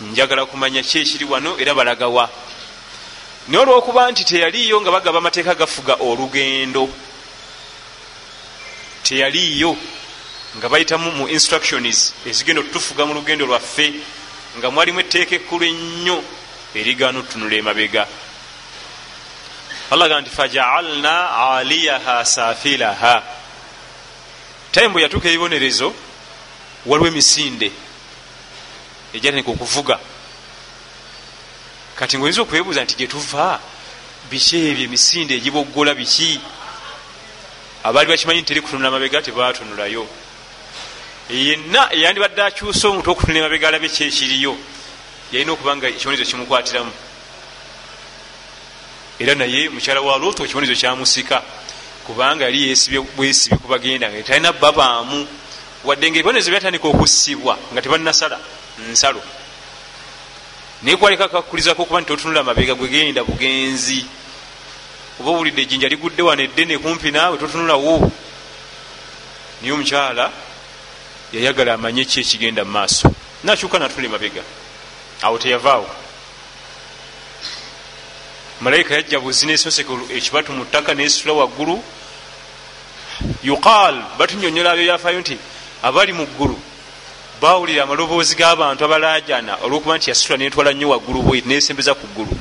Njagala kumanya ki ekiri wano era balagawa naye olwokuba nti teyaliiyo nga bagaba amateeka gafuga olugendo teyaliiyo nga bayitamu mu instructions ezigenda otutufuga mu lugendo lwaffe nga mwalimu etteeka ekkulu ennyo erigaana otunula emabega allah gaa nti fajaalna aliyaha safilaha. Time bwe yatuuka ebibonerezo waliwo emisinde egyatandika okuvuga kati ngaoyinza okwebuuza nti gyetuva biki ebyo emisinde egiboggola biki? Abaali bakimanyi nti teri kutunula mabega tebatunulayo yenna eyandibadde akyusa omutwe okutunula emabega alabe kyekiriyo yalina okuba nga ekibonerezo kimukwatiramu era naye mukyala wa luto ekibonerezo kyamusika kubanga yali yesibye bwesibye kubagenda nga talina babaamu. Wadde nga ebibonerezo byatandika okusibwa nga tebannasala nsalo. Naye kwaleka kakulizako okuba nti totunula mabega gwegenda bugenzi. Oba owulidde ejjinja ligudde wano eddene kumpi naawe totunulawo naye omukyala yayagala amanye ki ekigenda mu maaso. Nakyuka natuli mabega awo teyavaawo malayika yajja buzi nesoseka ekibatu mu ttaka nesitula waggulu yuqaal batunyonyola abyo byafaayo nti abali mu ggulu bawulira amaloboozi g'abantu abalajana olwokuba nti yasitula netwala nnyo waggulu bwe nesembeza ku ggulu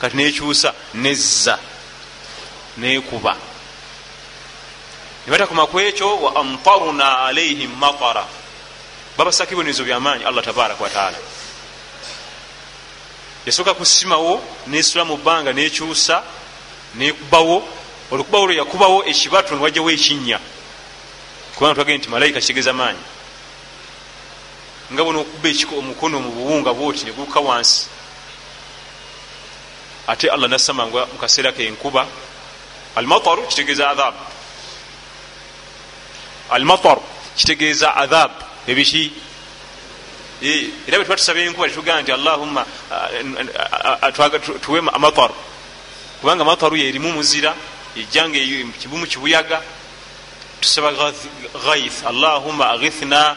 kati nekyusa nezza nekuba nebatakoma ku ekyo wa amtaruna alaihim matara babasaka ibonerizo byamaanyi allah tabaraka wataala yasooka kusimawo nesula mu bbanga nekyusa nekubawo olukubawo lwe yakubawo ekibatu niwajjawo ekinnya. Kubanga twagee nti malayika kigeza maanyi. Nga bona okuba omukono mu buwunga bwoti negukka wansi. Ate allah nasamanga mukaseera kenkuba almataru kitegeeza adhabu almataru kitegeeza adhabu ebiki era bwe tuba tusaba enkuba tetugaa nti allahumma tuwe amataru kubanga mataru yerimu muzira ejjanga kibumu kibuyaga. Tusaba ghaith. Allahumma aghithna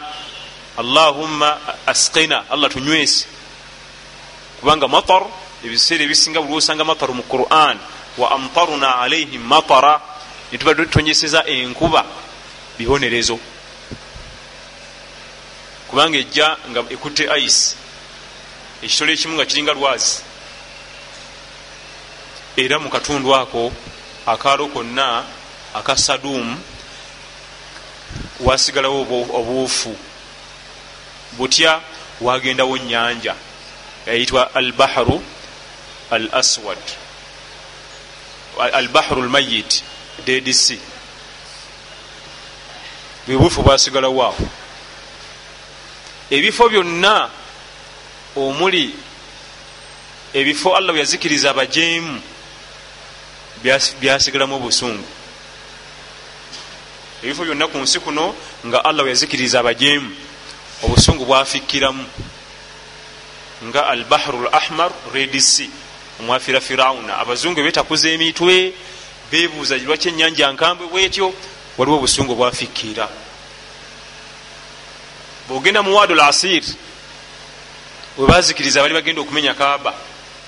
allahumma asqina. Allah tunywese. Kubanga matar ebiseera ebisinga buli osanga mataru mu quran wa amtaruna alaihim matara netuba tutonyeseza enkuba bibonerezo kubanga ejja nga ekutte ice. Ekitolo ekimu nga kiringa lwazi. Era mu katundu ako akaalo konna aka sadumu wasigalawo obuufu butya wagendawo nyanja yayitwa albahru al aswad albahru lmayit ddc bwebuufu bwasigalawo awo ebifo byonna omuli ebifo allah byazikiriza abajeemu byasigalamu obusungu. Ebifo byonna ku nsi kuno nga allah yazikiriza abajeemu obusungu bwafikkiramu. Nga albahru l ahmar redc omwafira firawuna. Abazungu betakuza emitwe bebuuza lwaki enyanja nkambwe bwetyo? Waliwo obusungu bwafikkira bwogenda mu wadu lasir webazikiriza bali bagenda okumenya kaaba.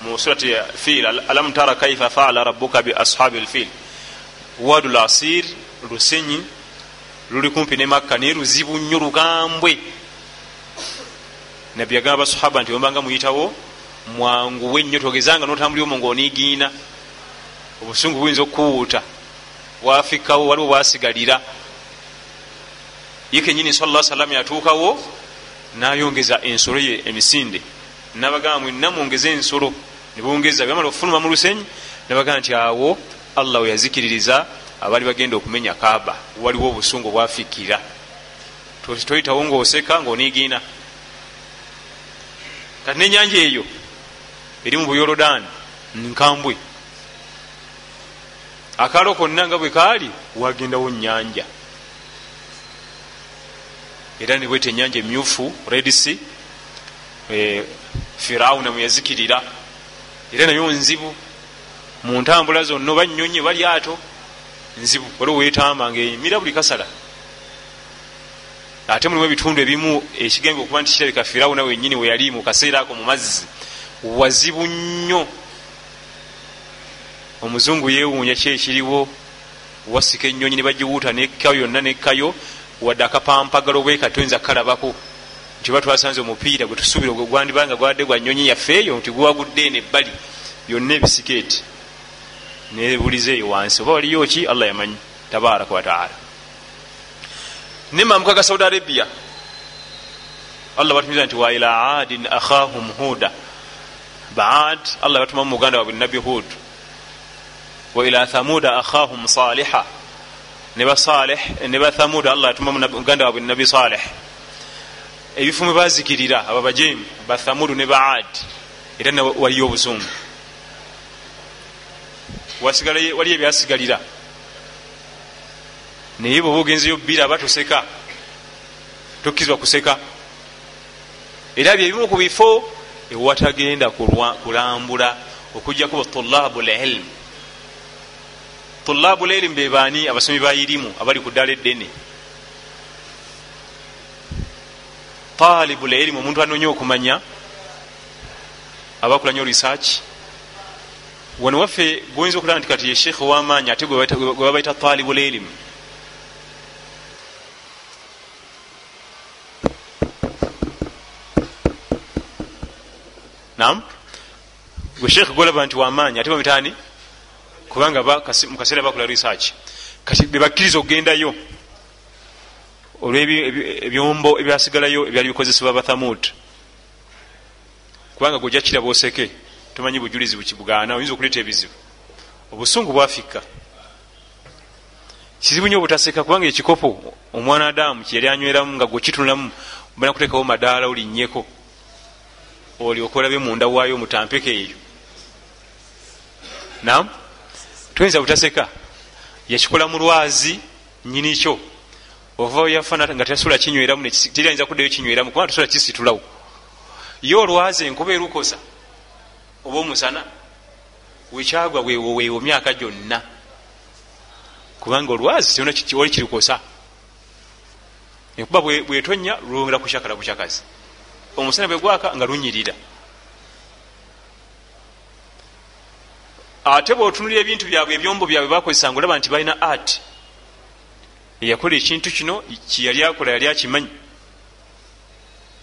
Mu surati fil alam tara kaifa faala rabuka bi ashabi lfil wadu lasir lusenyi luli kumpi ne makka naye luzibu nnyo lugambwe. Nabbi yagamba basahaba nti ombanga muyitawo mwanguwe nnyo togezanga notambuli omwo ngaonigiina obusungu buyinza okuwuuta. Wafikkawo waliwo bwasigalira ye kenyini sala salam yatuukawo nayongeza ensolo ye emisinde. Nabagamba mwenna mwongeze ensolo nebongeza byamala okufuluma mu lusenyi nabagamba nti awo allah we yazikiririza abaali bagenda okumenya kaaba waliwo obusungu bwafikira toyitawo ngaoseka ngaonigiina kati nenyanja eyo eri mu buyorodaani nkambwe. Akaalo konna nga bwe kaali wagendawo nyanja era nebweta enyanja emyufu redc e, firawuna mweyazikirira era nayo nzibu mu ntambula zonna oba nyonyi oba lyato nzibu waliwo wetamba ngaemira buli kasala. Ate mulimu ebitundu ebimu ekigembe okuba nti kirabika firawuna wenyini weyali mu kaseera ako mu mazzi. Wazibu nnyo. Omuzungu yewuunya ki ekiriwo wasika enyonyi nebagiwuuta nekkayo yonna nekkayo wadde akapampagalo bwe katonza kalabako nti oba twasanze omupiira gwe tusuubira gwandibanga gwadde gwa nyonyi yaffe eyo nti gwagudde eno ebbali. Byonna ebisikeeti. Nebuliza eyo wansi. Oba waliyo ki? Allah yamanyi. Tabaraka wataala nemamuka ga saudi arabia. Allah batumiza nti waila adin akhahum huda. Baad allah batuma muganda wabwe nabi hud. Waila thamuda akhahum saliha neba saleh neba thamuda allah atuma muganda wabwe nabi saleh ebifo mwe bazikirira aba bajemu bathamudu ne baad era waliyo obusungu waliyo ebyasigalira naye bweoba ogenzeyo biraba toseka. Tokkizibwa kuseka. Era byebimu ku bifo ewatagenda kulambula okujjaku batulabu lilm tulabu lilm bebaani abasomi ba irimu abali ku ddala eddene. Talibu lilm omuntu anoonya okumanya abakulanya research. Wano waffe goyinza okulaba nti kati ye sheekhe owamaanyi ate gwe babaita talibu lilm nam gwe sheekhe golaba nti wamaanyi ate bamitaani kubanga mukaseera bakola research. Kati bebakkiriza okugendayo olwebyombo ebyasigalayo ebyali bikozesebwa bathamut kubanga gweojja kiraba oseke tomanyi bujulizi bukibugaana oyinza okuleeta ebizibu. Obusungu bwafikka kizibu nyo obutaseka kubanga ekikopo omwana adamu kyeyali anyweramu nga gwekitunulamu bana kuteekawo madaala olinnyeko olyoka olabe munda waayo omutampeka eyo. Nam tuyinza butaseka yakikola mu lwazi nyini kyo. Ova yafana nga tasula kinyweramu tirayinza kuddayo kinyweramu kubanga tasula kisitulawo. Ye olwazi enkuba erukosa oba omusana wekyagwa wewo myaka gyonna. Kubanga olwazi wali kirikosa. Enkuba bwetonya lwongera kukyakala bukyakazi. Omusana bwegwaka nga lunyirira ate bwotunulira ebintu byabwe ebyombo byabwe bakozesa nga olaba nti balina art. Eyakola ekintu kino kyeyali akola yali akimanyi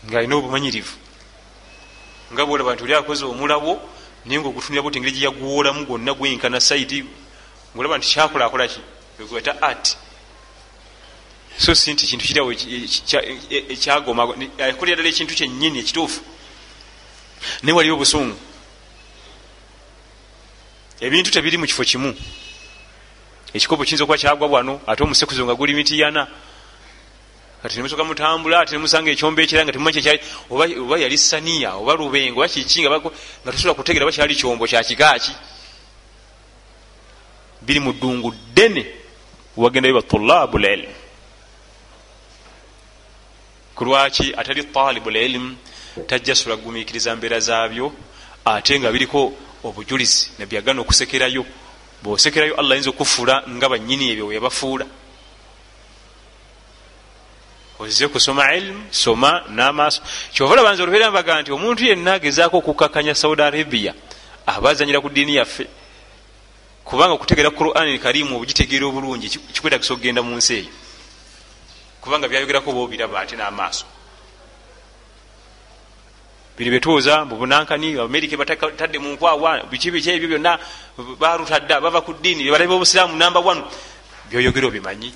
ngaalina obumanyirivu. Nga bwolaba nti oli akoze omulabo naye nga ogutunira boti engeri gyeyaguwoolamu gwonna gwenkana saidi ngaolaba nti kyakola akolaki egweta art. So si nti kintu kirawo ekyagoma akolera ddala ekintu kyennyini ekituufu. Naye waliwo obusungu ebintu tebiri mu kifo kimu. Ekikopo kiyinza okuba kyagwa bwano ate omusekuzo nga guli mitiyana. Kati nemusoka mutambula ate nemusanga ekyombo ekira nga temumanyi kyekyali oba yali saniya oba lubengo oba kiki nga tosobola kutegera oba kyali kyombo kyakikaaki biri mu ddungu ddene wagendayo batulabu lilm kulwaki atali talibu lilm tajja sobola kugumikiriza mbeera zaabyo ate nga biriko obujulizi nabyagana okusekerayo. Bwosekerayo allah ayinza okufuula nga banyini ebyo weyabafuula ozize kusoma ilmu soma n'amaaso. Kyova olabanza olubeera mbaga nti omuntu yenna agezaako okukakanya saudi arabia aba azanyira ku ddiini yaffe. Kubanga okutegeera quran karimu obugitegeera obulungi kikwetagisa okugenda mu nsi eyo. Kubanga byayogerako boobiraba ate n'amaaso bino betuuza mubunankani amerika batadde munkwawa biki biki ebyo byonna balutadde bava ku ddiini balabe obusiraamu namba one. Byoyogera obimanyi.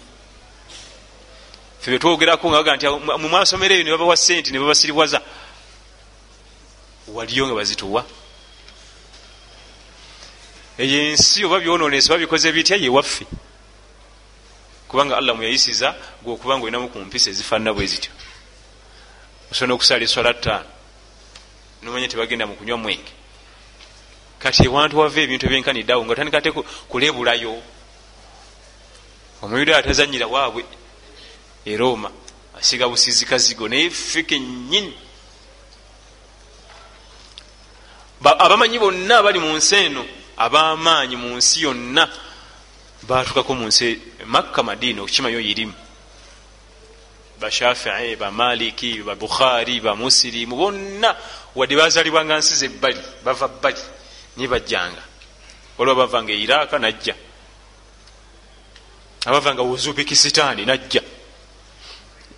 Fe betwogerako nga baga nti mumwasomero eyo nebabawa sente nebabasiriwaza waliyo nga bazituwa. Eyo ensi oba byononese oba bikoze bitya yewaffe kubanga allah muyayisiza gweokubanga olinamu ku mpisa ezifaanana bwe zityo. Osobola okusala eswala ttaano nomanya tebagenda mukunywa mwenge. Kati ewantu wava ebintu ebyenkaniddeawo nga tandika te kulebulayo omuyudaaya tazanyira waabwe e roma asiga busizikazigo naye ffe kenyini abamanyi bonna abali mu nsi eno abamaanyi mu nsi yonna batukako mu nsi makka madiina okukimanyi oyirimu bashafii bamaliki babukhari bamusirimu bonna wadde bazalibwanga nsi zebbali bava bbali naye bajjanga. Waliwo bavanga e iraka najja. Abavanga uzubekisitaani najja.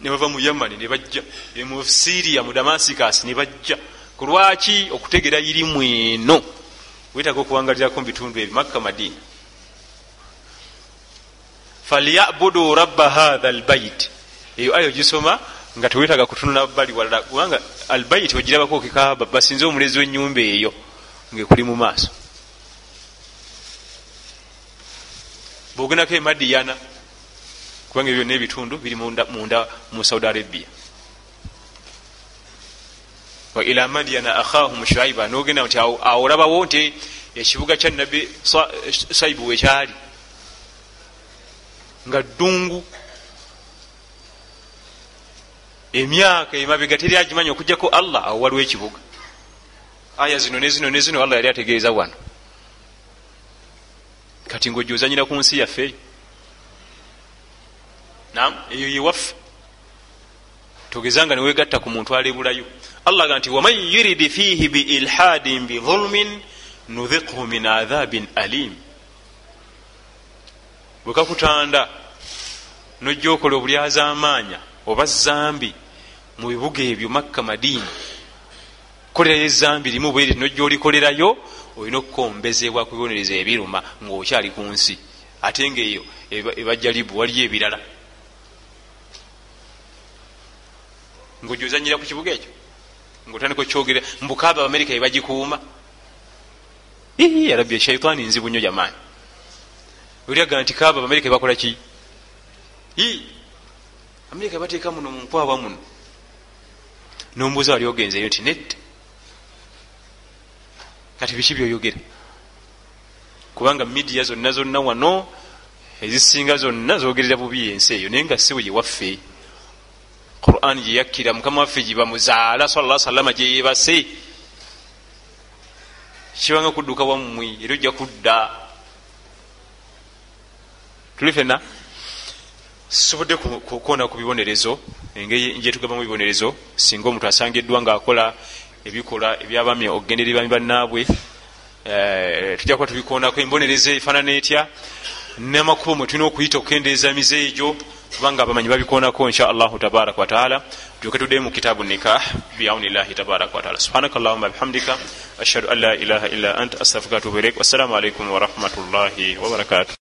Nebava mu yamani nebajja mu siriya mu damasicus nebajja kulwaki okutegera irimu eno? Wetaaga okuwangalirako mubitundu ebyo makka madini falyabudu rabba hatha albait eyo ayo gisoma nga tewetaga kutunula bali walala kubanga albayiti ogirabako okikaba basinze omulezi wenyumba eyo ngaekuli mu maaso. Bwogendako emadiyana kubanga ebyo byonna ebitundu biri munda mu saudi arabia. Wa ila madiyana akhahum shuaiba nogenda nti awo olabawo nti ekibuga kya nabbi saibu wekyali nga ddungu emyaka emabega teri agimanya okujjako allah awo waliwo ekibuga. Aya zino nezino nezino allah yali ategeeza wano. Kati ngaojozanyira ku nsi yaffe nam eyo yewaffe togeza nga newegatta ku muntu alebulayo allah ga nti waman yuridi fihi biilhadin bidhulmin nudhiqhu min adhabin alim bwekakutanda nojja okola obulyazamaanya oba zambi mu bibuga ebyo makka madiini kolerayo ezambi limu bweri nojja olikolerayo olina okukombezebwa ku bibonerezo ebiruma ngaokyali ku nsi. Ate ngaeyo ebajjalibu waliyo ebirala. Ngaojozanyira ku kibuga ekyo? Ngaotandika okyogera mbukaaba abamerika ebagikuuma yarabbi eshaitaani nzibu nnyo jamaani. Olyaga nti kaaba abamerika ebakola ki? Amerika ebateeka muno munkwawa muno nombuuza wali ogenzeyo nti nette kati biki byoyogera? Kubanga midiya zonna zonna wano ezisinga zonna zogerera bubi ensi eyo naye nga siwe yewaffe quran gyeyakkira mukama waffe gyebamuzaala sala salama gyeyebase kibanga kudduka wammwe era ojja kudda. Tuli fena sisobodde kukoona ku bibonerezo engeri njetugabamu bibonerezo singa omuntu asangiddwa ngaakola ebikola ebyabami okugendera ebami bannaabwe tujja kuba tubikoonako embonerezo efaanana etya? Namakubo mwe tulina okuyita okukendeeza mize egyo kubanga abamanyi babikoonako insha allahu tabaraka wataala tuke tuddemu mu kitaabu nikah biaunillahi tabaraka wataala subhanaka allahuma bihamdika ashhadu an la ilaha illa ant astafirika atubu ilaik wassalamu alaikum warahmatullahi wabarakatuh